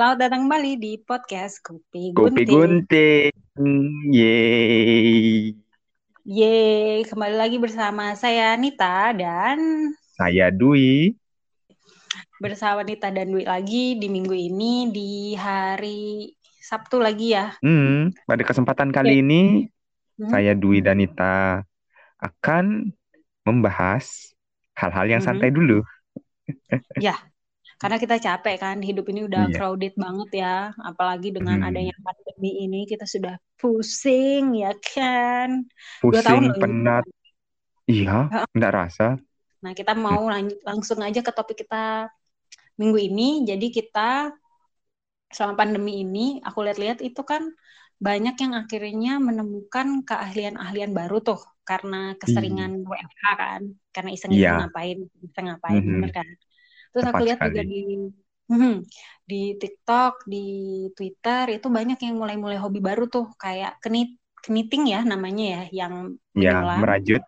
Selamat datang kembali di podcast Kopi Kopi Gunting. Gunting. Yeay. Yeay, kembali lagi bersama saya Nita dan Saya Dwi. bersama Nita dan Dwi lagi di minggu ini di hari Sabtu lagi ya. Hmm, pada kesempatan kali ini Hmm. saya Dwi dan Nita akan membahas hal-hal yang Mhm. santai dulu. Karena kita capek kan, hidup ini udah Iya. crowded banget ya. Apalagi dengan Hmm. adanya pandemi ini kita sudah pusing ya kan. Pusing, penat. Iya, Heeh. enggak rasa. Nah, kita mau lanjut langsung aja ke topik kita minggu ini. Jadi kita selama pandemi ini, aku lihat-lihat itu kan banyak yang akhirnya menemukan keahlian-ahlian baru tuh karena keseringan WFH kan, karena iseng-iseng Iya. ngapain, iseng ngapain, Mhm. bener kan? Terus aku Tepat lihat juga sekali. di mhm, di TikTok, di Twitter itu banyak yang mulai-mulai hobi baru tuh kayak knit knitting ya namanya ya, yang Ya, merajut.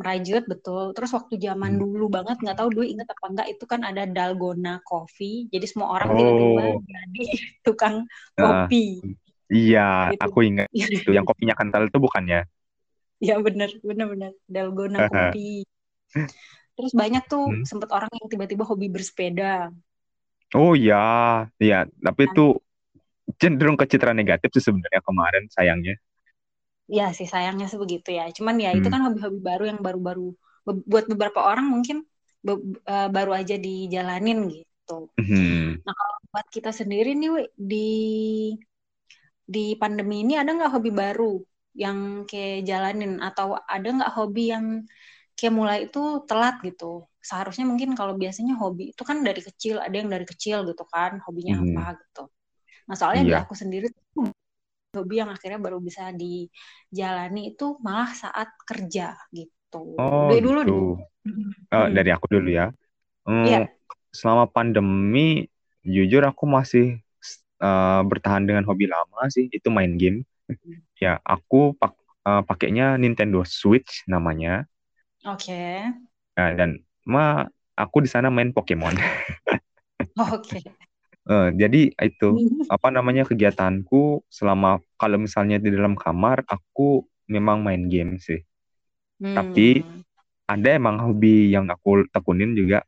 merajut betul. Terus waktu zaman Hmm. dulu banget nggak tahu dulu inget apa enggak itu kan ada dalgona coffee. Jadi semua orang tiba-tiba Oh, jadi tukang ah, kopi iya, gitu. aku ingat itu yang kopinya kental itu bukannya. Ya bener, bener bener dalgona kopi. Terus banyak tuh Hmm. sempet orang yang tiba-tiba hobi bersepeda. Oh iya, iya, tapi Kan? itu cenderung ke citra negatif sih sebenarnya kemarin sayangnya. Ya sih sayangnya sih begitu ya. Cuman ya itu Hmm. kan hobi-hobi baru yang baru-baru be- buat beberapa orang mungkin be- eh, baru aja dijalanin gitu. Mhm. Nah kalau buat kita sendiri nih, Wi, di di pandemi ini ada nggak hobi baru yang kayak jalanin atau ada nggak hobi yang kayak mulai itu telat gitu? Seharusnya mungkin kalau biasanya hobi itu kan dari kecil, ada yang dari kecil gitu kan, hobinya Mhm. apa gitu. Nah soalnya di Iya. aku sendiri tuh hobi yang akhirnya baru bisa dijalani itu malah saat kerja gitu. Oh Dari dulu gitu. deh. Eh, Hmm. dari aku dulu ya. Iya. Hmm, selama pandemi, jujur aku masih eh, bertahan dengan hobi lama sih, itu main game. Ya, aku pak eh, pakainya Nintendo Switch namanya. Oke. Nah, dan ma aku di sana main Pokemon. Oke. Eh, jadi itu apa namanya kegiatanku selama kalau misalnya di dalam kamar aku memang main game sih. Tapi Hmm. ada emang hobi yang aku tekunin juga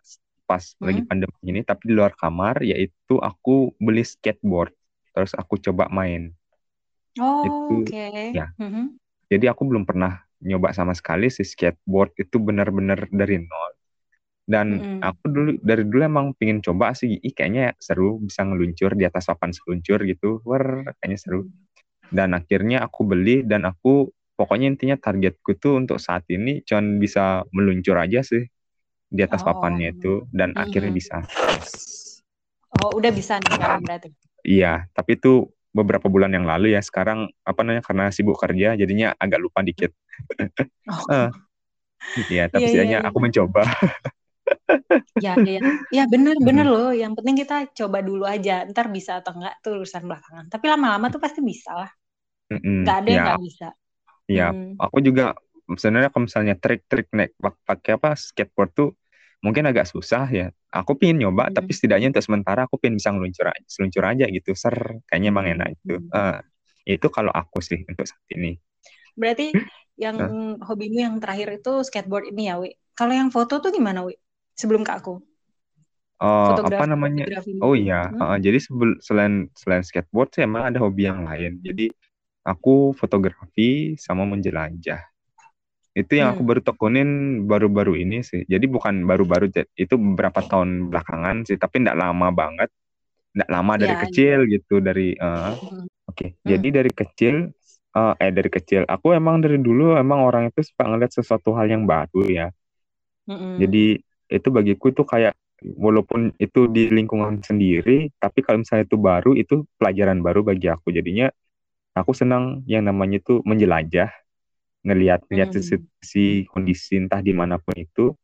pas lagi Hmm. pandemi ini tapi di luar kamar yaitu aku beli skateboard terus aku coba main Oh, oke. ya Mhm. jadi aku belum pernah nyoba sama sekali si skateboard itu benar-benar dari nol dan Mm-mm. aku dulu dari dulu emang pingin coba sih Ih, kayaknya seru bisa ngeluncur di atas papan seluncur gitu Wer, kayaknya seru dan akhirnya aku beli dan aku pokoknya intinya targetku tuh untuk saat ini cuman bisa meluncur aja sih di atas Oh. papannya itu dan akhirnya Mhm. bisa Oh, udah bisa nih sekarang berarti. iya tapi itu beberapa bulan yang lalu ya sekarang apa namanya karena sibuk kerja jadinya agak lupa dikit Oh, Eh, iya tapi iya iya setidaknya iya. aku mencoba Ya, ya, ya bener bener Mhm. loh. Yang penting kita coba dulu aja. Ntar bisa atau enggak tuh urusan belakangan. Tapi lama-lama tuh pasti bisa lah. Mm-mm. Nggak ada yang ya nggak bisa. ya Hmm. aku juga sebenarnya kalau misalnya trik-trik naik pak- pakai apa skateboard tuh mungkin agak susah ya aku pingin nyoba tapi Hmm. setidaknya untuk sementara aku pingin bisa ngeluncur aja seluncur aja gitu ser kayaknya emang enak itu Hmm. Eh, itu kalau aku sih untuk saat ini Berarti yang Nah, hobimu yang terakhir itu skateboard ini ya, Wi. Kalau yang foto tuh gimana, Wi? Sebelum ke aku. eh, apa namanya oh iya Hmm? eh, jadi sebel- selain selain skateboard sih emang ada hobi yang lain jadi aku fotografi sama menjelajah itu yang aku Hmm. baru tekunin baru-baru ini sih jadi bukan baru-baru itu beberapa tahun belakangan sih tapi tidak lama banget tidak lama dari Ya, ya. kecil gitu dari Hmm. oke Hmm. jadi dari kecil eh eh, dari kecil aku emang dari dulu emang orang itu suka ngeliat sesuatu hal yang baru ya Hmm. jadi itu bagiku tuh kayak walaupun itu di lingkungan sendiri tapi kalau misalnya itu baru itu pelajaran baru bagi aku jadinya aku senang yang namanya itu menjelajah ngelihat ngelihat Hmm. situasi kondisi entah di mana pun itu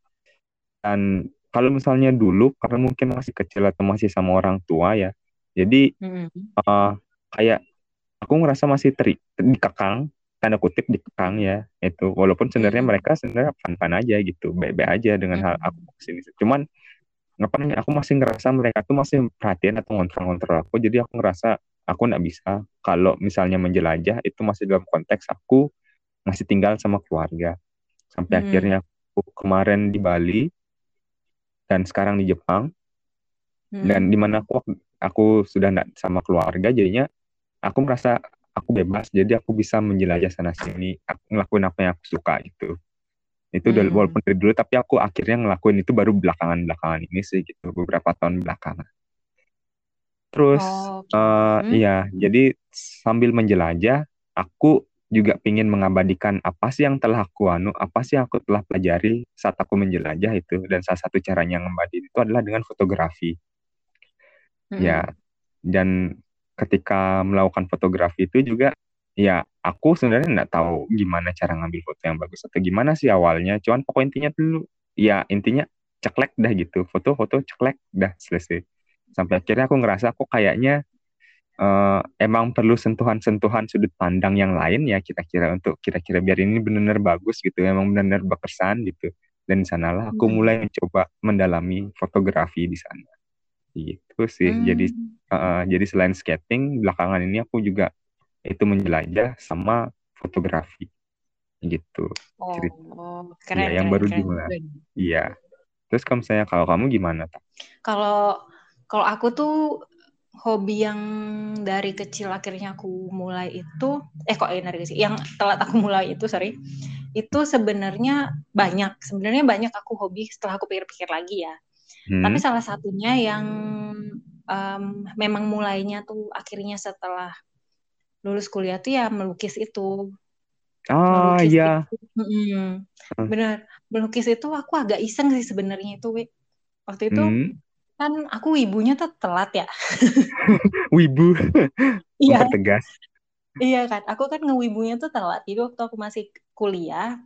dan kalau misalnya dulu karena mungkin masih kecil atau masih sama orang tua ya jadi Hmm. eh, kayak aku ngerasa masih teri dikekang tanda kutip dikekang ya itu walaupun sebenarnya Hmm. mereka sebenarnya fan-fan aja gitu baik-baik aja dengan hal Hmm. aku ke sini cuman ngapain aku masih ngerasa mereka tuh masih perhatian atau ngontrol-ngontrol aku jadi aku ngerasa aku nggak bisa kalau misalnya menjelajah itu masih dalam konteks aku masih tinggal sama keluarga sampai hmm. akhirnya aku kemarin di Bali dan sekarang di Jepang hmm. dan di mana aku aku sudah nggak sama keluarga jadinya aku merasa aku bebas jadi aku bisa menjelajah sana sini aku ngelakuin apa yang aku suka itu itu hmm. walaupun dari dulu tapi aku akhirnya ngelakuin itu baru belakangan belakangan ini sih gitu beberapa tahun belakangan terus oh, okay. uh, hmm. iya jadi sambil menjelajah aku juga ingin mengabadikan apa sih yang telah aku anu apa sih yang aku telah pelajari saat aku menjelajah itu. Dan salah satu caranya ngembadi itu adalah dengan fotografi. Hmm. ya dan ketika melakukan fotografi itu juga ya aku sebenarnya nggak tahu gimana cara ngambil foto yang bagus atau gimana sih awalnya. Cuman pokok intinya dulu ya intinya ceklek dah gitu. Foto-foto ceklek dah selesai. Sampai akhirnya aku ngerasa aku kayaknya uh, emang perlu sentuhan-sentuhan sudut pandang yang lain ya kira-kira untuk kira-kira biar ini benar-benar bagus gitu emang benar-benar berkesan gitu. Dan di sanalah aku hmm. mulai mencoba mendalami fotografi di sana. Gitu sih. Hmm. jadi uh, jadi selain skating belakangan ini aku juga itu menjelajah sama fotografi. Gitu. Oh, cerita keren, ya, yang keren, baru keren, gimana iya. Terus kamu saya kalau kamu gimana kalau kalau aku tuh hobi yang dari kecil akhirnya aku mulai itu eh kok dari kecil yang telat aku mulai itu sorry itu sebenarnya banyak sebenarnya banyak aku hobi setelah aku pikir-pikir lagi ya hmm. tapi salah satunya yang um, memang mulainya tuh akhirnya setelah lulus kuliah tuh ya melukis itu. Ah iya. Hmm, benar melukis itu aku agak iseng sih sebenarnya itu. Waktu itu hmm. Kan aku ibunya tuh telat ya. Wibu. Iya. tegas. Iya kan, aku kan ngewibunya tuh telat. Jadi waktu aku masih kuliah,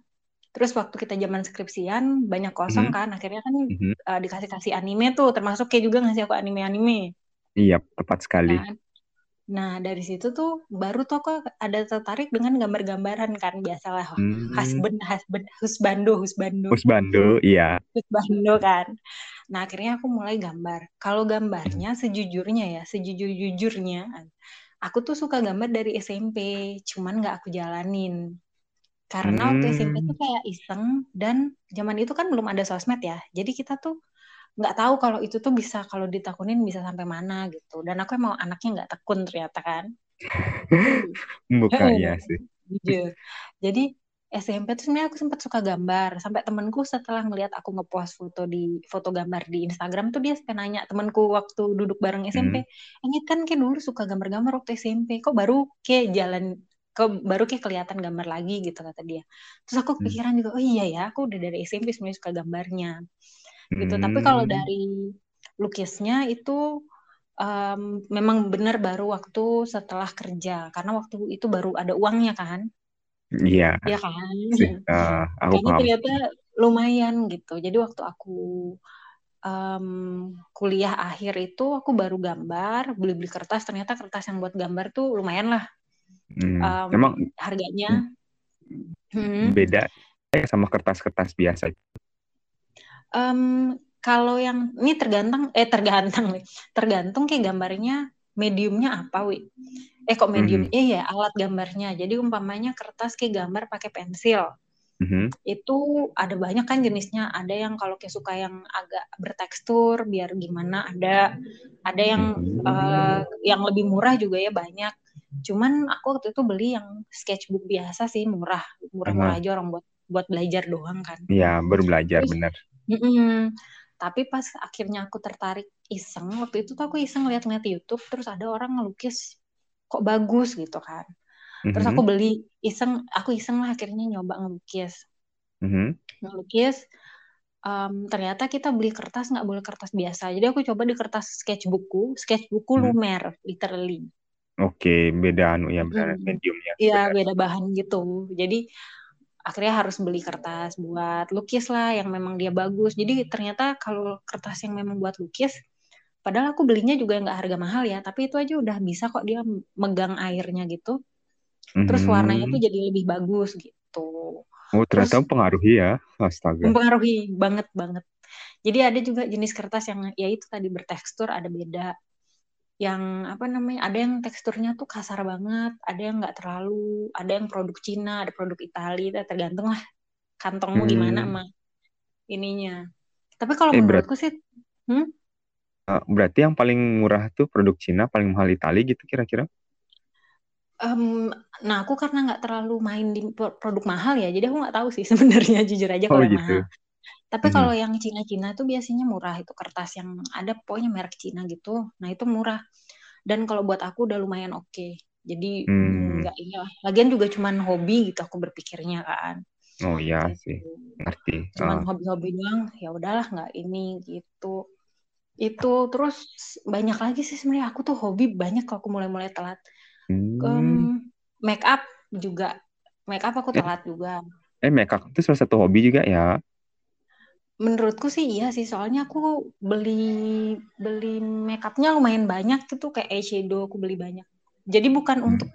terus waktu kita zaman skripsian banyak kosong hmm. kan, akhirnya kan hmm. uh, dikasih kasih anime tuh, termasuk kayak juga ngasih aku anime-anime. Iya, tepat sekali. Kan? Nah, dari situ tuh baru tuh kok ada tertarik dengan gambar-gambaran kan biasalah hmm. husband husband husbando husbando. Husbando, iya. Husbando kan. Nah, akhirnya aku mulai gambar. Kalau gambarnya sejujurnya ya, sejujur-jujurnya aku tuh suka gambar dari SMP, cuman nggak aku jalanin. Karena hmm. waktu SMP tuh kayak iseng dan zaman itu kan belum ada sosmed ya. Jadi kita tuh nggak tahu kalau itu tuh bisa kalau ditakunin bisa sampai mana gitu dan aku emang anaknya nggak tekun ternyata kan bukan ya sih jujur jadi SMP tuh sebenarnya aku sempat suka gambar sampai temenku setelah ngelihat aku ngepost foto di foto gambar di Instagram tuh dia sampai nanya temenku waktu duduk bareng SMP hmm. ini kan kayak dulu suka gambar-gambar waktu SMP kok baru kayak jalan kok baru kayak kelihatan gambar lagi gitu kata dia terus aku hmm. pikiran juga oh iya ya aku udah dari SMP sebenarnya suka gambarnya gitu. Hmm. Tapi kalau hmm. dari lukisnya itu um, memang benar baru waktu setelah kerja karena waktu itu baru ada uangnya kan. Iya. Iya kan. Uh, aku Karena ternyata lumayan gitu. Jadi waktu aku um, kuliah akhir itu aku baru gambar, beli-beli kertas. Ternyata kertas yang buat gambar tuh lumayan lah. Hmm. Um, Emang harganya hmm. beda sama kertas-kertas biasa um, kalau yang ini tergantung eh tergantung nih tergantung kayak gambarnya mediumnya apa wi? Eh kok medium? Mm -hmm. eh ya alat gambarnya. Jadi umpamanya kertas kayak gambar pakai pensil. Mm -hmm. itu ada banyak kan jenisnya. Ada yang kalau kayak suka yang agak bertekstur biar gimana ada. Ada yang mm -hmm. uh, yang lebih murah juga ya banyak. Cuman aku waktu itu beli yang sketchbook biasa sih murah. Murah murah aja orang buat buat belajar doang kan. Iya baru belajar Terus, bener. Mm-mm. Tapi pas akhirnya aku tertarik iseng, waktu itu tuh aku iseng lihat-lihat YouTube, terus ada orang ngelukis kok bagus gitu kan. Terus aku beli iseng, aku iseng lah akhirnya nyoba ngelukis. Mm-hmm. Ngelukis, um, ternyata kita beli kertas nggak boleh kertas biasa. Jadi aku coba di kertas sketchbookku, sketchbookku mm-hmm. lumer, literally. Oke, okay, beda anu ya, beda hmm. mediumnya. Iya, beda bahan gitu. Jadi akhirnya harus beli kertas buat lukis lah yang memang dia bagus jadi ternyata kalau kertas yang memang buat lukis padahal aku belinya juga nggak harga mahal ya tapi itu aja udah bisa kok dia megang airnya gitu terus mm-hmm. warnanya tuh jadi lebih bagus gitu oh ternyata terus, mempengaruhi ya astaga mempengaruhi banget banget Jadi ada juga jenis kertas yang ya itu tadi bertekstur ada beda. Yang apa namanya? Ada yang teksturnya tuh kasar banget, ada yang nggak terlalu, ada yang produk Cina, ada produk Italia, tergantung lah kantongmu hmm. gimana sama ininya. Tapi kalau eh, menurutku berat... sih, hmm? Uh, berarti yang paling murah tuh produk Cina, paling mahal Italia gitu kira-kira? Um, nah aku karena nggak terlalu main di produk mahal ya, jadi aku nggak tahu sih sebenarnya jujur aja kalau oh, gitu. mahal. Tapi mm -hmm. kalau yang Cina-Cina tuh biasanya murah itu kertas yang ada pokoknya merek Cina gitu. Nah itu murah. Dan kalau buat aku udah lumayan oke. Okay. Jadi hmm. nggak iya. Lagian juga cuman hobi gitu aku berpikirnya kan. Oh iya gitu. sih, ngerti. Cuman hobi hobi-hobi doang, ya udahlah nggak ini gitu. Itu terus banyak lagi sih sebenarnya aku tuh hobi banyak kalau aku mulai-mulai telat. Hmm. Um, make up juga, make up aku eh. telat eh, juga. Eh make up itu salah satu hobi juga ya? Menurutku sih iya sih, soalnya aku beli beli makeupnya lumayan banyak gitu kayak eyeshadow aku beli banyak. Jadi bukan hmm. untuk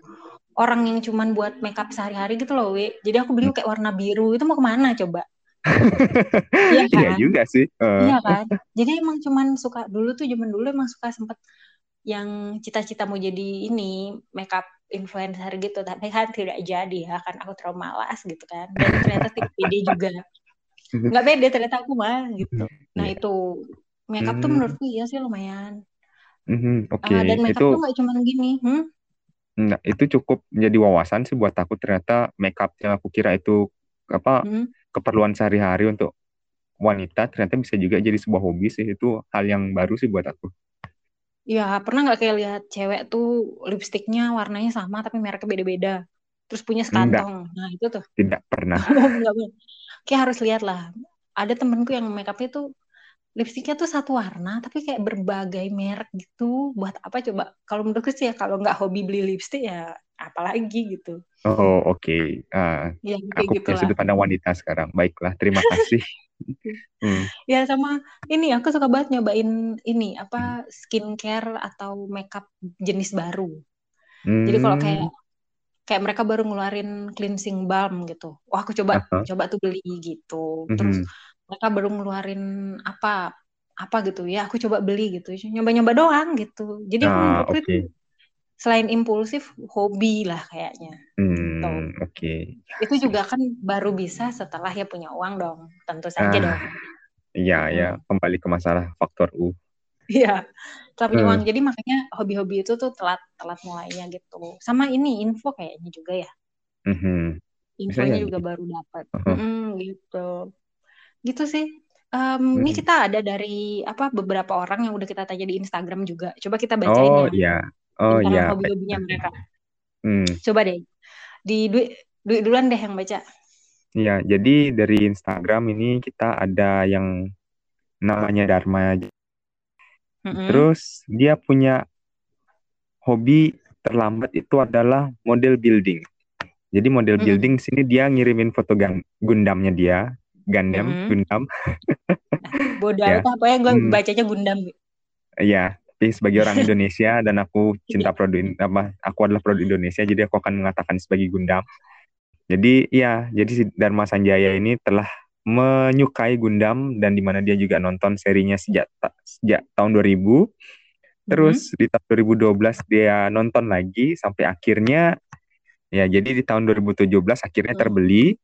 orang yang cuman buat makeup sehari-hari gitu loh, we. Jadi aku beli hmm. kayak warna biru itu mau ke mana coba? iya kan? Iya juga sih. Uh. Iya kan? Jadi emang cuman suka dulu tuh zaman dulu emang suka sempet yang cita-cita mau jadi ini makeup influencer gitu tapi kan tidak jadi ya kan aku terlalu malas gitu kan dan ternyata tidak pede juga nggak beda ternyata aku mah gitu nah yeah. itu makeup tuh hmm. menurutku iya sih lumayan mm-hmm, oke okay. uh, dan makeup itu... tuh nggak cuma gini hmm? Nah, itu cukup menjadi wawasan sih buat aku ternyata makeup yang aku kira itu apa hmm? Keperluan sehari-hari untuk wanita ternyata bisa juga jadi sebuah hobi sih itu hal yang baru sih buat aku. Ya pernah nggak kayak lihat cewek tuh lipstiknya warnanya sama tapi mereknya beda-beda terus punya sekantong. Nah itu tuh. Tidak pernah. kayak harus lihat lah ada temenku yang makeupnya tuh lipstiknya tuh satu warna tapi kayak berbagai merek gitu buat apa coba kalau menurutku sih ya kalau nggak hobi beli lipstik ya apalagi gitu oh oke okay. uh, ya, aku gitu punya sudut pandang wanita sekarang baiklah terima kasih hmm. ya sama ini aku suka banget nyobain ini apa skincare atau makeup jenis baru hmm. jadi kalau kayak hmm kayak mereka baru ngeluarin cleansing balm gitu. Wah, aku coba uh-huh. coba tuh beli gitu. Terus mereka baru ngeluarin apa apa gitu ya, aku coba beli gitu. Nyoba-nyoba doang gitu. Jadi ah, aku okay. Selain impulsif, hobi lah kayaknya. Hmm, gitu. Oke. Okay. Itu juga kan baru bisa setelah ya punya uang dong, tentu saja ah, dong. Iya, hmm. ya, kembali ke masalah faktor U. Iya, tapi hmm. uang. Jadi makanya hobi-hobi itu tuh telat telat mulainya gitu. Sama ini info kayaknya juga ya. Mm-hmm. Infonya juga gitu. baru dapat. Uh-huh. Mm, gitu. Gitu sih. Um, hmm. Ini kita ada dari apa beberapa orang yang udah kita tanya di Instagram juga. Coba kita bacain oh, ya. Oh iya. Hobi-hobinya mereka. Hmm. Coba deh. Di duit duit duluan deh yang baca. Iya, jadi dari Instagram ini kita ada yang namanya Dharma hmm Terus dia punya hobi terlambat itu adalah model building. Jadi model mm-hmm. building sini dia ngirimin foto Gundamnya dia, Gundam, mm-hmm. Gundam. Bodoh ya. apa ya gue bacanya Gundam. Iya, tapi sebagai orang Indonesia dan aku cinta iya. produk apa aku adalah produk Indonesia jadi aku akan mengatakan sebagai Gundam. Jadi iya, jadi si Dharma Sanjaya ini telah menyukai Gundam dan di mana dia juga nonton serinya sejak sejak tahun 2000. Terus mm-hmm. di tahun 2012 dia nonton lagi sampai akhirnya ya jadi di tahun 2017 akhirnya terbeli.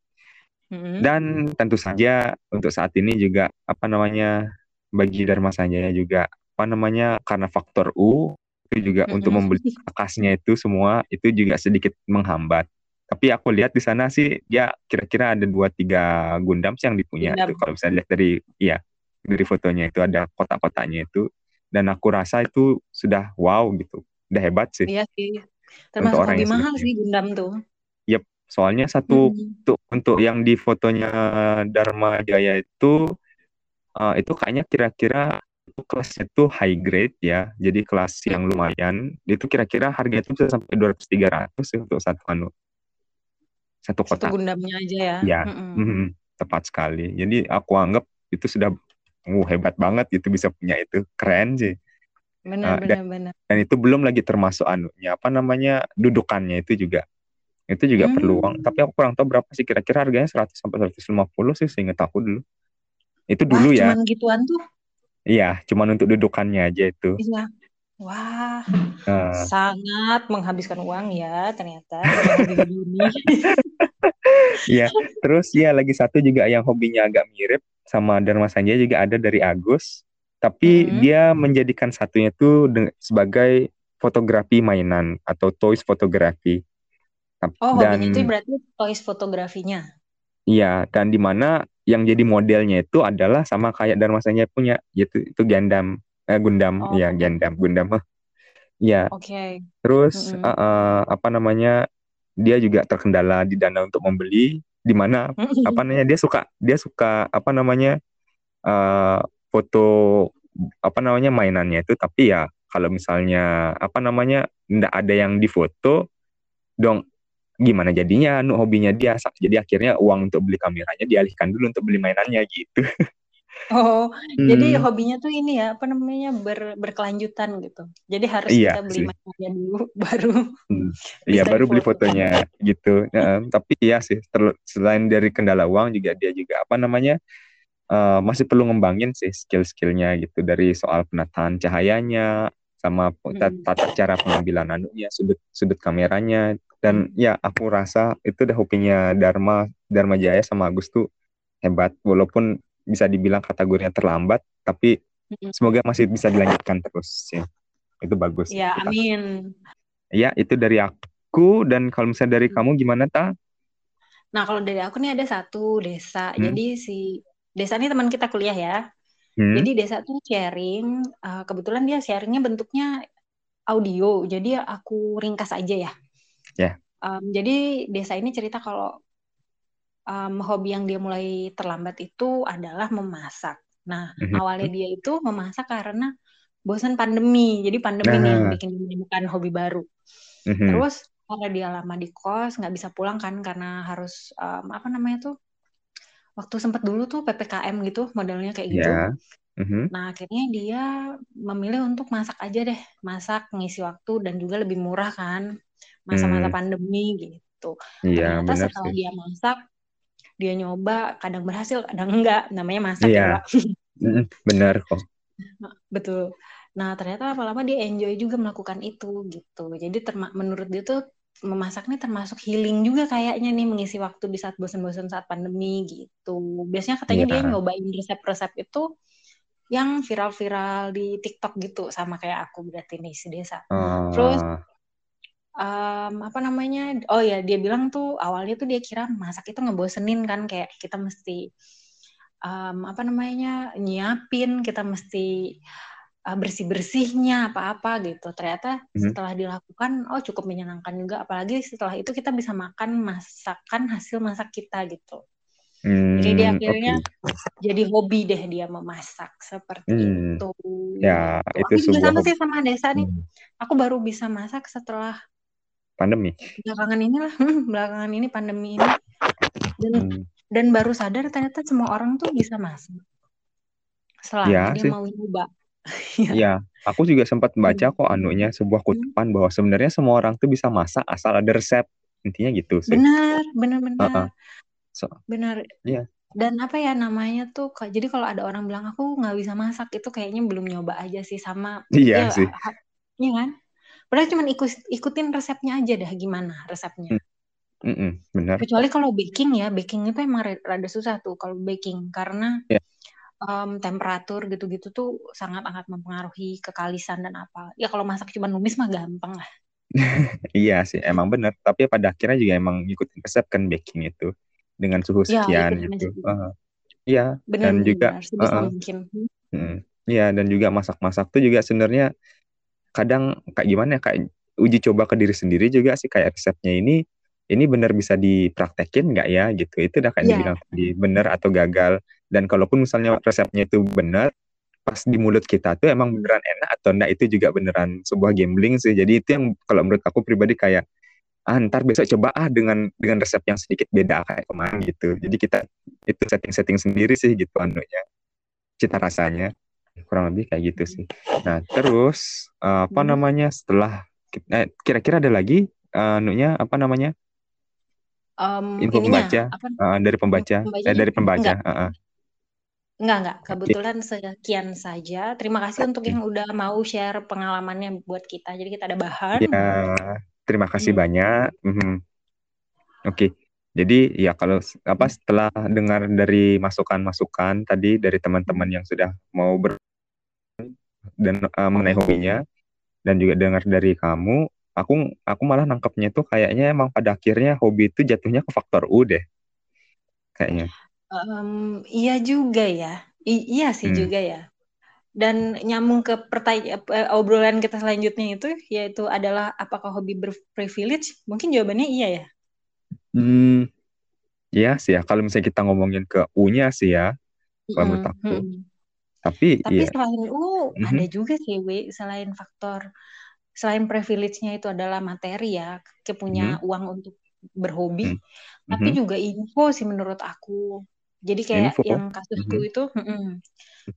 Mm-hmm. Dan tentu saja untuk saat ini juga apa namanya bagi Dharma Sanjaya juga apa namanya karena faktor U itu juga mm-hmm. untuk membeli bekasnya itu semua itu juga sedikit menghambat. Tapi aku lihat di sana sih dia kira-kira ada dua tiga Gundam sih yang dipunya itu. Kalau bisa lihat dari iya dari fotonya itu ada kotak-kotaknya itu. Dan aku rasa itu sudah wow gitu. Udah hebat sih. Iya sih. Termasuk orang lebih mahal sih Gundam tuh. Yep. Soalnya satu hmm. untuk untuk yang di fotonya Dharma Jaya itu uh, itu kayaknya kira-kira kelasnya itu high grade ya jadi kelas yang lumayan itu kira-kira harganya itu bisa sampai 200 300 sih untuk satu anu satu kota. Satu Gundamnya aja ya. Ya, mm -hmm. tepat sekali. Jadi aku anggap itu sudah uh, hebat banget gitu bisa punya itu keren sih. Benar, uh, benar, dan, benar. Dan itu belum lagi termasuk anunya apa namanya dudukannya itu juga itu juga hmm. perlu uang. Tapi aku kurang tahu berapa sih kira-kira harganya 100 sampai 150 sih seingat aku dulu. Itu dulu Wah, ya. Cuman gituan tuh. Iya, cuman untuk dudukannya aja itu. Iya. Wah, Nah, sangat menghabiskan uang ya ternyata. Iya, terus ya lagi satu juga yang hobinya agak mirip sama Dharma Sanjaya juga ada dari Agus, tapi Mhm. dia menjadikan satunya tuh deng- sebagai fotografi mainan atau toys fotografi. Oh, Dan hobinya itu berarti toys fotografinya. iya, dan di mana yang jadi modelnya itu adalah sama kayak Dharma Sanjaya punya, yaitu itu Gundam, eh, Gundam, Oh, ya Gundam, Gundam. Iya, oke. terus Mm-mm. eh, eh, apa namanya? Dia juga terkendala di dana untuk membeli, di mana apa namanya dia suka dia suka apa namanya eh foto apa namanya mainannya itu tapi ya kalau misalnya apa namanya ndak ada yang difoto dong gimana jadinya nu hobinya dia jadi akhirnya uang untuk beli kameranya dialihkan dulu untuk beli mainannya gitu. Oh, jadi Hmm, hobinya tuh ini ya, apa namanya, ber, berkelanjutan gitu. Jadi harus iya kita beli sih. mainannya dulu, baru Hmm, iya baru beli fotonya gitu. Ya, tapi iya sih selain dari kendala uang juga dia juga apa namanya eh, masih perlu ngembangin sih skill-skillnya gitu. Dari soal penataan cahayanya sama Mm-mm. tata cara pengambilan anunya sudut sudut kameranya dan ya aku rasa itu udah hobinya Dharma Dharma Jaya sama Agus tuh hebat walaupun bisa dibilang kategorinya terlambat tapi Mm-mm. semoga masih bisa dilanjutkan terus sih itu bagus Ya, amin. ya itu dari aku dan kalau misalnya dari kamu gimana ta Nah, kalau dari aku nih ada satu desa. hmm? Jadi si desa ini teman kita kuliah ya. Hmm? Jadi desa tuh sharing, eh, kebetulan dia sharingnya bentuknya audio. Jadi aku ringkas aja ya. Ya Em, jadi desa ini cerita kalau em, hobi yang dia mulai terlambat itu adalah memasak. Nah, Mhm. awalnya dia itu memasak karena bosan pandemi. Jadi pandemi nih yang nah bikin dia menemukan hobi baru. mhm. Terus karena dia lama di kos, nggak bisa pulang kan karena harus em, apa namanya tuh waktu sempat dulu tuh PPKM gitu modelnya kayak gitu. ya Mhm. Nah, akhirnya dia memilih untuk masak aja deh, masak ngisi waktu dan juga lebih murah kan masa-masa Hmm, pandemi gitu. iya Ternyata benar setelah sih. dia masak, dia nyoba, kadang berhasil, kadang enggak. Namanya masak ya, Iya, Pak. Mm, benar kok. Betul. Nah, ternyata lama-lama dia enjoy juga melakukan itu gitu. Jadi menurut dia tuh memasak ini termasuk healing juga kayaknya nih mengisi waktu di saat bosan-bosan saat pandemi gitu. Biasanya katanya dia Iya, nyobain resep-resep itu yang viral-viral di TikTok gitu sama kayak aku berarti nih si desa. Terus eh, em, apa namanya? Oh ya, dia bilang tuh awalnya tuh dia kira masak itu ngebosenin kan kayak kita mesti em, apa namanya? nyiapin, kita mesti uh, bersih-bersihnya apa-apa gitu. Ternyata mhm. setelah dilakukan, oh cukup menyenangkan juga. Apalagi setelah itu kita bisa makan masakan hasil masak kita gitu. Jadi dia Hmm, akhirnya oke. jadi hobi deh dia memasak seperti Hmm, itu. ya itu Aku juga sama hobi. sih sama Desa nih. Hmm, Aku baru bisa masak setelah pandemi. belakangan ini lah, belakangan ini pandemi ini. Dan Hmm, dan baru sadar ternyata semua orang tuh bisa masak selama ya dia sih. mau nyoba. Ya. Ya, aku juga sempat baca Hmm. kok anunya sebuah Hmm. kutipan bahwa sebenarnya semua orang tuh bisa masak asal ada resep. Intinya gitu sih. Benar, benar, benar, So, benar. iya. Dan apa ya namanya tuh, Kak, jadi kalau ada orang bilang aku nggak bisa masak itu kayaknya belum nyoba aja sih sama Iya ya sih. iya kan? Padahal cuma ikut ikutin resepnya aja dah gimana resepnya. Hmm, mm-mm, benar. Kecuali kalau baking ya, baking itu emang rada susah tuh kalau baking karena Ya. em, temperatur gitu-gitu tuh sangat-sangat mempengaruhi kekalisan dan apa. Ya kalau masak cuma numis mah gampang lah. Iya sih, emang benar. Tapi pada akhirnya juga emang ngikutin resep kan baking itu dengan suhu Ya, sekian gitu. sih. Heeh. Iya, dan juga mungkin. Hmm. mm, iya dan juga masak-masak tuh juga sebenarnya kadang kayak gimana ya, kayak uji coba ke diri sendiri juga sih kayak resepnya ini ini benar bisa dipraktekin nggak ya gitu. Itu udah kayak Iya, dibilang tadi benar atau gagal. Dan kalaupun misalnya resepnya itu benar, pas di mulut kita tuh emang beneran enak atau enggak itu juga beneran sebuah gambling sih. Jadi itu yang kalau menurut aku pribadi kayak ah ntar besok coba ah dengan dengan resep yang sedikit beda kayak kemarin gitu. Jadi kita itu setting-setting sendiri sih gitu anunya cita rasanya kurang lebih kayak gitu sih. Nah terus eh, apa Hmm. namanya setelah eh, kira-kira ada lagi anunya apa namanya Em, info ininya pembaca apa eh, dari pembaca eh dari pembaca enggak eh, eh. Enggak, enggak. Kebetulan sekian saja. Terima kasih untuk yang udah mau share pengalamannya buat kita. Jadi kita ada bahan. Ya, terima kasih hmm. banyak. Hmm. Oke. Okay. Jadi ya kalau apa hmm. setelah dengar dari masukan-masukan tadi dari teman-teman yang sudah mau ber dan uh, mengenai hobinya dan juga dengar dari kamu, aku aku malah nangkepnya tuh kayaknya emang pada akhirnya hobi itu jatuhnya ke faktor U deh. Kayaknya. Um, iya juga ya. I iya sih hmm. juga ya. Dan nyambung ke pertanyaan eh, obrolan kita selanjutnya itu yaitu adalah apakah hobi berprivilege? Mungkin jawabannya iya ya. Hmm, iya sih ya. Kalau misalnya kita ngomongin ke U-nya sih ya, kalau menurut aku. Hmm. Tapi, Tapi ya. selain U, mm-hmm. ada juga sih, W, selain faktor, selain privilege-nya itu adalah materi ya, punya mm-hmm. uang untuk berhobi, mm-hmm. tapi juga info sih menurut aku. Jadi kayak info. yang kasusku mm-hmm. itu, mm-mm,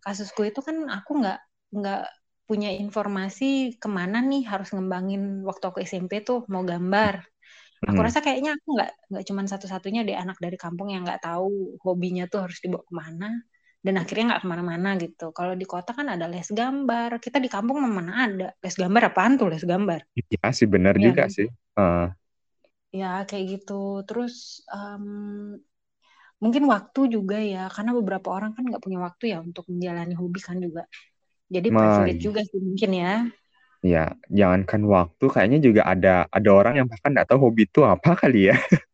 kasusku itu kan aku nggak nggak punya informasi ke mana nih harus ngembangin waktu aku SMP tuh mau gambar. Aku hmm. rasa kayaknya aku nggak nggak cuma satu-satunya deh anak dari kampung yang nggak tahu hobinya tuh harus dibawa ke mana dan akhirnya nggak ke mana-mana gitu. Kalau di kota kan ada les gambar, kita di kampung mana ada les gambar apaan tuh les gambar? Iya sih benar ya, juga kan? sih. Uh. Ya kayak gitu. Terus um, mungkin waktu juga ya, karena beberapa orang kan nggak punya waktu ya untuk menjalani hobi kan juga. Jadi privilege juga sih mungkin ya. Ya, jangankan waktu, kayaknya juga ada ada orang yang bahkan nggak tahu hobi itu apa kali ya.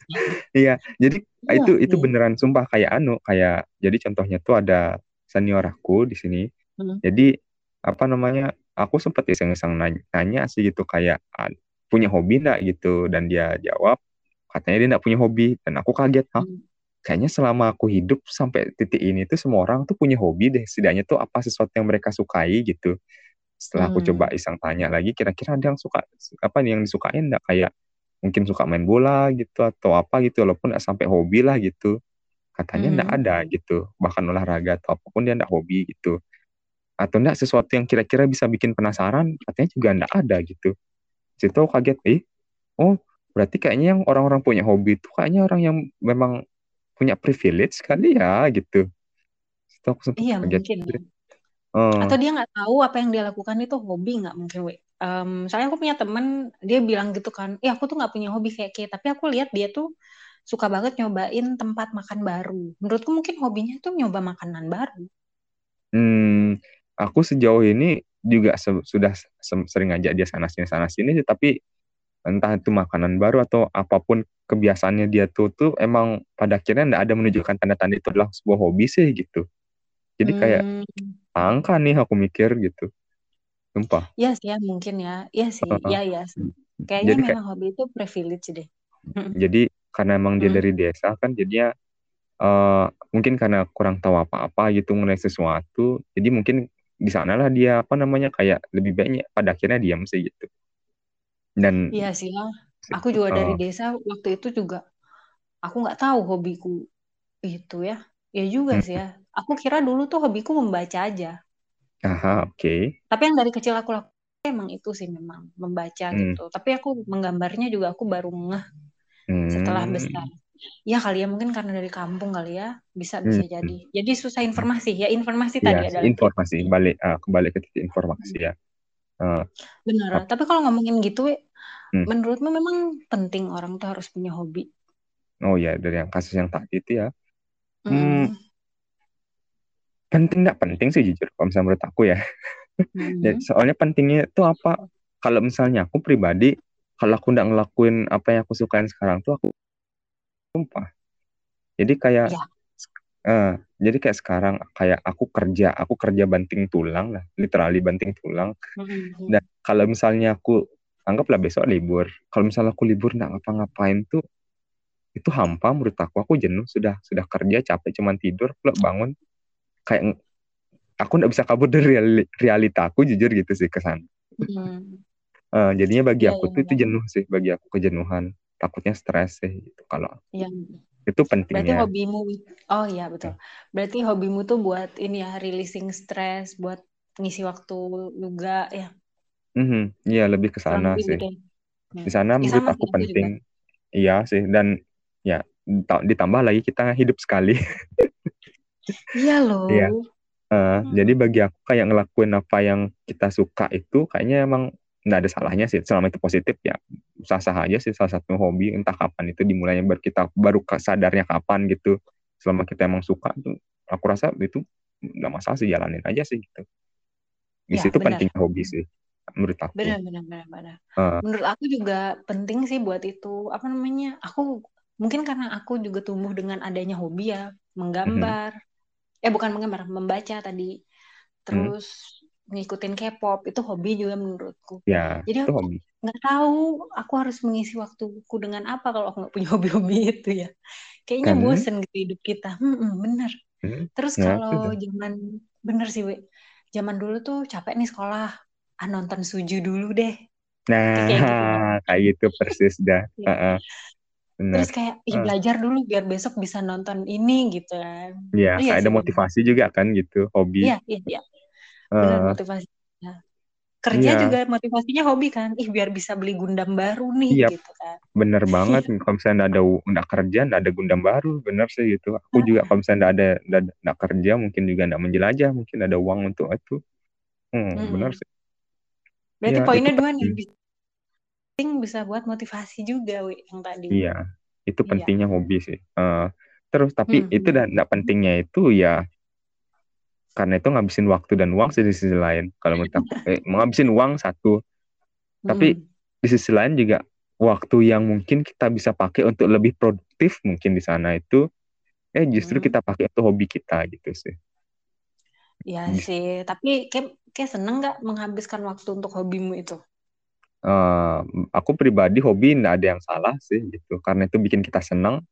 Iya, jadi iya, itu itu iya. beneran sumpah kayak anu, kayak jadi contohnya tuh ada senior aku di sini. Hmm. Jadi apa namanya? Aku sempat iseng-iseng nanya, nanya sih gitu kayak punya hobi enggak gitu dan dia jawab katanya dia enggak punya hobi dan aku kaget, "Hah? Hmm. Kayaknya selama aku hidup sampai titik ini tuh semua orang tuh punya hobi deh, setidaknya tuh apa sesuatu yang mereka sukai gitu." setelah aku coba hmm. iseng tanya lagi kira-kira ada yang suka apa nih yang disukain enggak kayak mungkin suka main bola gitu atau apa gitu walaupun enggak sampai hobi lah gitu katanya enggak hmm. ada gitu bahkan olahraga atau apa pun dia enggak hobi gitu atau enggak sesuatu yang kira-kira bisa bikin penasaran katanya juga enggak ada gitu situ kaget eh oh berarti kayaknya yang orang-orang punya hobi itu kayaknya orang yang memang punya privilege kali ya gitu situ aku sempat iya, kaget mungkin. Gitu. Uh. Atau dia nggak tahu apa yang dia lakukan itu hobi nggak mungkin, we. Um, soalnya aku punya temen, dia bilang gitu kan, eh aku tuh nggak punya hobi kayak kayak, tapi aku lihat dia tuh suka banget nyobain tempat makan baru. Menurutku mungkin hobinya tuh nyoba makanan baru. Hmm, aku sejauh ini juga se sudah se sering ngajak dia sana sini sana sini, tapi entah itu makanan baru atau apa pun kebiasaannya dia tuh tuh emang pada akhirnya nggak ada menunjukkan tanda-tanda itu adalah sebuah hobi sih gitu. Jadi kayak hmm angka nih aku mikir gitu sumpah. Iya sih ya mungkin ya. Iya sih uh, ya ya kayaknya jadi, memang kayak, hobi itu privilege deh. Jadi karena emang dia hmm. dari desa kan jadinya uh, mungkin karena kurang tahu apa-apa gitu mengenai sesuatu jadi mungkin di sana lah dia apa namanya kayak lebih baiknya pada akhirnya diam sih gitu. Dan iya sih ya aku juga uh, dari desa waktu itu juga aku nggak tahu hobiku itu ya. Ya juga hmm. sih ya. Aku kira dulu tuh hobiku membaca aja. Aha, oke. Okay. Tapi yang dari kecil aku lakukan emang itu sih memang membaca hmm. gitu. Tapi aku menggambarnya juga aku baru ngeh hmm. setelah besar. Ya kali ya mungkin karena dari kampung kali ya bisa bisa hmm. jadi. Jadi susah informasi ya informasi ya, tadi adalah informasi balik uh, kembali ke titik informasi hmm. ya. Uh, Benar. Uh, Tapi kalau ngomongin gitu, hmm. menurutmu memang penting orang tuh harus punya hobi? Oh ya dari yang kasus yang tadi itu ya. Hmm. hmm penting nggak penting sih jujur kalau misalnya menurut aku ya hmm. ya soalnya pentingnya itu apa kalau misalnya aku pribadi kalau aku nggak ngelakuin apa yang aku sukain sekarang tuh aku sumpah jadi kayak ya. uh, jadi kayak sekarang kayak aku kerja aku kerja banting tulang lah literally banting tulang hmm. dan kalau misalnya aku anggaplah besok libur kalau misalnya aku libur nggak ngapa-ngapain tuh itu hampa menurut aku aku jenuh sudah sudah kerja capek cuman tidur pulang bangun kayak aku nggak bisa kabur dari realita aku jujur gitu sih kesan hmm. uh, jadinya bagi ya, aku ya, tuh ya. itu jenuh sih bagi aku kejenuhan takutnya stres sih gitu kalau ya. itu pentingnya berarti hobimu oh iya betul berarti hobimu tuh buat ini ya releasing stres buat ngisi waktu juga ya mm-hmm. iya lebih ke sana sih gitu. Ya. di sana ya, menurut aku penting juga. iya sih dan ya ditambah lagi kita hidup sekali Iya loh. Iya. Uh, hmm. Jadi bagi aku kayak ngelakuin apa yang kita suka itu kayaknya emang nggak ada salahnya sih selama itu positif ya sah-sah aja sih salah satu hobi entah kapan itu dimulainya baru kita baru sadarnya kapan gitu selama kita emang suka tuh aku rasa itu nggak masalah sih jalanin aja sih gitu di ya, situ penting hobi sih menurut aku benar benar benar benar uh. menurut aku juga penting sih buat itu apa namanya aku mungkin karena aku juga tumbuh dengan adanya hobi ya menggambar mm -hmm eh bukan menggambar membaca tadi. Terus hmm. ngikutin K-pop itu hobi juga menurutku. Ya jadi aku nggak tahu aku harus mengisi waktuku dengan apa kalau aku nggak punya hobi-hobi itu ya. Kayaknya kan? bosen gitu hidup kita. Hmm, hmm, bener. Hmm. terus nah, kalau zaman bener sih we zaman dulu tuh capek nih sekolah. Ah nonton suju dulu deh. Nah kayak gitu, kayak gitu persis dah. Uh -uh. Bener. Terus kayak Ih, belajar dulu biar besok bisa nonton ini gitu kan. Iya, iya ada motivasi juga kan gitu, hobi. Iya, iya, iya. Benar uh, motivasi. Kerja iya. juga motivasinya hobi kan. Ih, biar bisa beli Gundam baru nih iya, gitu kan. Bener banget. kalau misalnya ada nggak kerja, nggak ada Gundam baru, bener sih gitu. Aku juga kalau misalnya ada nggak kerja, mungkin juga nggak menjelajah, mungkin ada uang untuk itu. Hmm, hmm. bener sih. Berarti ya, poinnya dua nih penting bisa buat motivasi juga wi yang tadi iya itu iya. pentingnya iya. hobi sih uh, terus tapi hmm. itu dan tidak pentingnya itu ya karena itu ngabisin waktu dan uang sih di sisi lain kalau menurut aku eh, ngabisin uang satu tapi hmm. di sisi lain juga waktu yang mungkin kita bisa pakai untuk lebih produktif mungkin di sana itu eh justru hmm. kita pakai untuk hobi kita gitu sih ya sih tapi kayak kayak seneng nggak menghabiskan waktu untuk hobimu itu uh, aku pribadi hobi nggak ada yang salah sih gitu. Karena itu bikin kita senang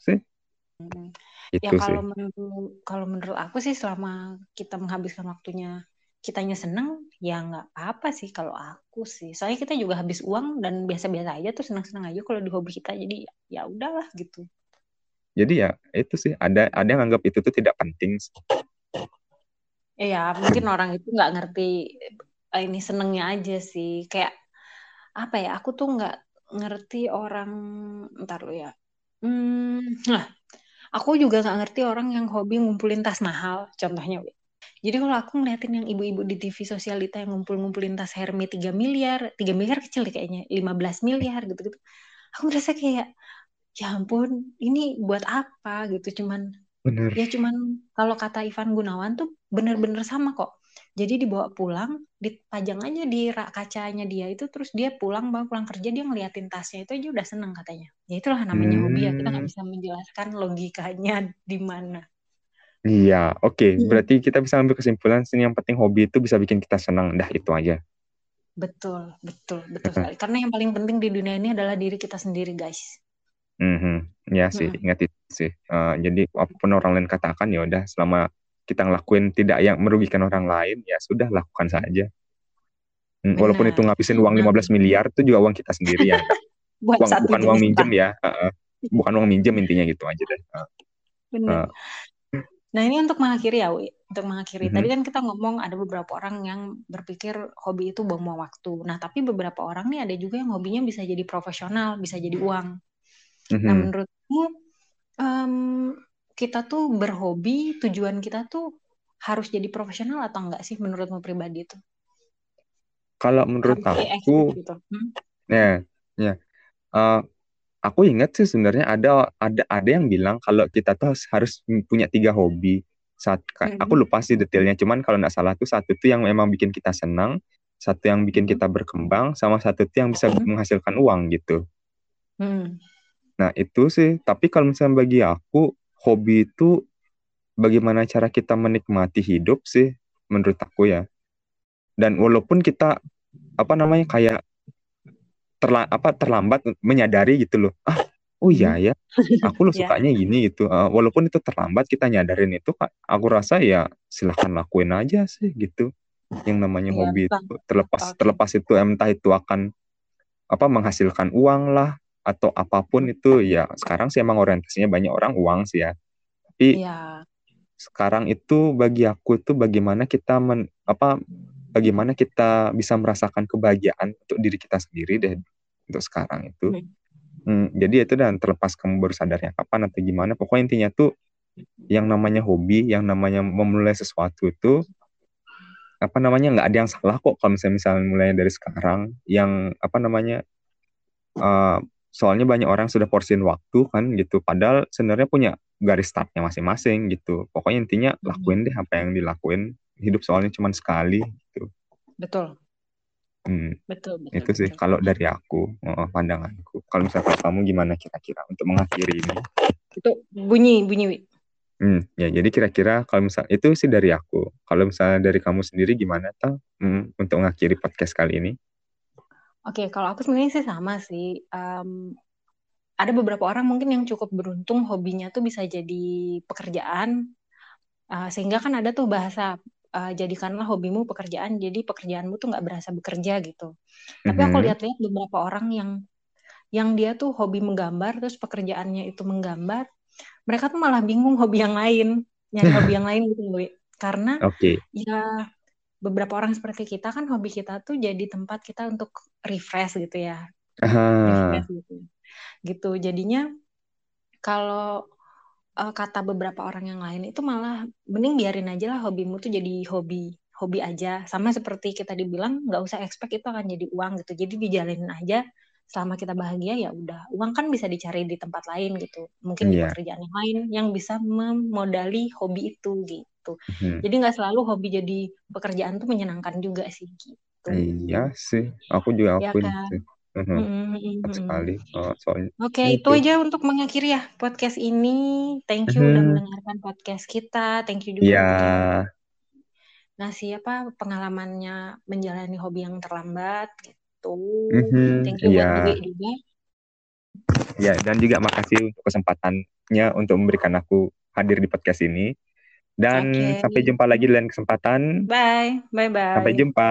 sih. Hmm. itu ya kalau menurut kalau menurut aku sih selama kita menghabiskan waktunya kitanya senang ya nggak apa-apa sih kalau aku sih. Soalnya kita juga habis uang dan biasa-biasa aja tuh senang-senang aja kalau di hobi kita. Jadi ya udahlah gitu. Jadi ya itu sih. Ada ada yang anggap itu tuh tidak penting Iya, mungkin orang itu nggak ngerti eh, ini senengnya aja sih. Kayak apa ya aku tuh nggak ngerti orang ntar lo ya hmm, nah aku juga nggak ngerti orang yang hobi ngumpulin tas mahal contohnya jadi kalau aku ngeliatin yang ibu-ibu di TV sosialita yang ngumpul-ngumpulin tas Hermes 3 miliar, 3 miliar kecil deh kayaknya, 15 miliar gitu-gitu. Aku ngerasa kayak, ya ampun, ini buat apa gitu, cuman Bener. ya cuman kalau kata Ivan Gunawan tuh bener-bener sama kok jadi dibawa pulang dipajang aja di rak kacanya dia itu terus dia pulang bang pulang kerja dia ngeliatin tasnya itu aja udah seneng katanya ya itulah namanya hmm. hobi ya kita nggak hmm. bisa menjelaskan logikanya di mana iya oke okay. hmm. berarti kita bisa ambil kesimpulan sini yang penting hobi itu bisa bikin kita senang dah itu aja betul betul betul sekali karena yang paling penting di dunia ini adalah diri kita sendiri guys hmm ya sih hmm. ingat itu sih uh, jadi apa pun orang lain katakan ya udah selama kita ngelakuin tidak yang merugikan orang lain ya sudah lakukan saja. Hmm, walaupun itu ngabisin uang 15 miliar itu juga uang kita sendiri ya. Uang, bukan uang minjem ya uh, bukan uang minjem intinya gitu aja deh uh, Benar. Uh, nah ini untuk mengakhiri ya Wi. Untuk mengakhiri. Mm -hmm. tadi kan kita ngomong ada beberapa orang yang berpikir hobi itu buang-buang waktu. Nah tapi beberapa orang nih ada juga yang hobinya bisa jadi profesional bisa jadi uang. Mm -hmm. nah menurutmu um, kita tuh berhobi tujuan kita tuh harus jadi profesional atau enggak sih menurutmu pribadi itu? Kalau menurut aku, gitu. hmm? ya, ya, uh, aku ingat sih sebenarnya ada ada ada yang bilang kalau kita tuh harus punya tiga hobi. Saat hmm. aku lupa sih detailnya, cuman kalau nggak salah tuh satu tuh yang memang bikin kita senang, satu yang bikin hmm. kita berkembang, sama satu tuh yang bisa hmm. menghasilkan uang gitu. Hmm. Nah itu sih, tapi kalau misalnya bagi aku hobi itu bagaimana cara kita menikmati hidup sih menurut aku ya. Dan walaupun kita apa namanya kayak terla, apa terlambat menyadari gitu loh. Ah, oh iya hmm. ya. Aku lo iya. sukanya gini gitu. Uh, walaupun itu terlambat kita nyadarin itu aku rasa ya silahkan lakuin aja sih gitu. Yang namanya ya, hobi itu terlepas terlepas itu entah itu akan apa menghasilkan uang lah atau apa pun itu ya sekarang sih emang orientasinya banyak orang uang sih ya tapi ya. sekarang itu bagi aku itu bagaimana kita men, apa bagaimana kita bisa merasakan kebahagiaan untuk diri kita sendiri deh untuk sekarang itu hmm. Hmm, jadi itu dan terlepas kamu baru sadarnya kapan atau gimana pokoknya intinya tuh yang namanya hobi, yang namanya memulai sesuatu itu apa namanya nggak ada yang salah kok kalau misalnya misalnya mulai dari sekarang yang apa namanya uh, soalnya banyak orang sudah porsin waktu kan gitu padahal sebenarnya punya garis startnya masing-masing gitu pokoknya intinya hmm. lakuin deh apa yang dilakuin hidup soalnya cuma sekali gitu betul Hmm. Betul, betul. Itu sih betul. kalau dari aku, pandanganku. Kalau misalnya kamu gimana kira-kira untuk mengakhiri ini? Itu bunyi, bunyi. Hmm, ya jadi kira-kira kalau misal itu sih dari aku. Kalau misalnya dari kamu sendiri gimana tuh hmm, untuk mengakhiri podcast kali ini? Oke, kalau aku sebenarnya sih sama sih. Um, ada beberapa orang mungkin yang cukup beruntung hobinya tuh bisa jadi pekerjaan, uh, sehingga kan ada tuh bahasa uh, jadikanlah hobimu pekerjaan, jadi pekerjaanmu tuh nggak berasa bekerja gitu. Tapi mm -hmm. aku mm-hmm. lihat-lihat beberapa orang yang yang dia tuh hobi menggambar, terus pekerjaannya itu menggambar, mereka tuh malah bingung hobi yang lain nyari hobi yang lain gitu karena okay. ya beberapa orang seperti kita kan hobi kita tuh jadi tempat kita untuk refresh gitu ya. Refresh gitu. Gitu. Jadinya kalau uh, kata beberapa orang yang lain itu malah mending biarin aja lah hobimu tuh jadi hobi hobi aja. Sama seperti kita dibilang nggak usah expect itu akan jadi uang gitu. Jadi dijalanin aja selama kita bahagia ya udah. Uang kan bisa dicari di tempat lain gitu. Mungkin yeah. di iya. pekerjaan yang lain yang bisa memodali hobi itu gitu hmm. jadi nggak selalu hobi jadi pekerjaan tuh menyenangkan juga sih gitu iya sih aku juga aku ya, kan? Mm-hmm. Mm-hmm. sekali oh, soalnya oke okay, itu. itu aja untuk mengakhiri ya podcast ini thank you mm-hmm. udah mendengarkan podcast kita thank you juga yeah. nah siapa pengalamannya menjalani hobi yang terlambat gitu gitu. Mm-hmm, Thank you yeah. buat juga. Ya, dan juga makasih untuk kesempatannya untuk memberikan aku hadir di podcast ini. Dan okay. sampai jumpa lagi dalam kesempatan. Bye. Bye bye. Sampai jumpa.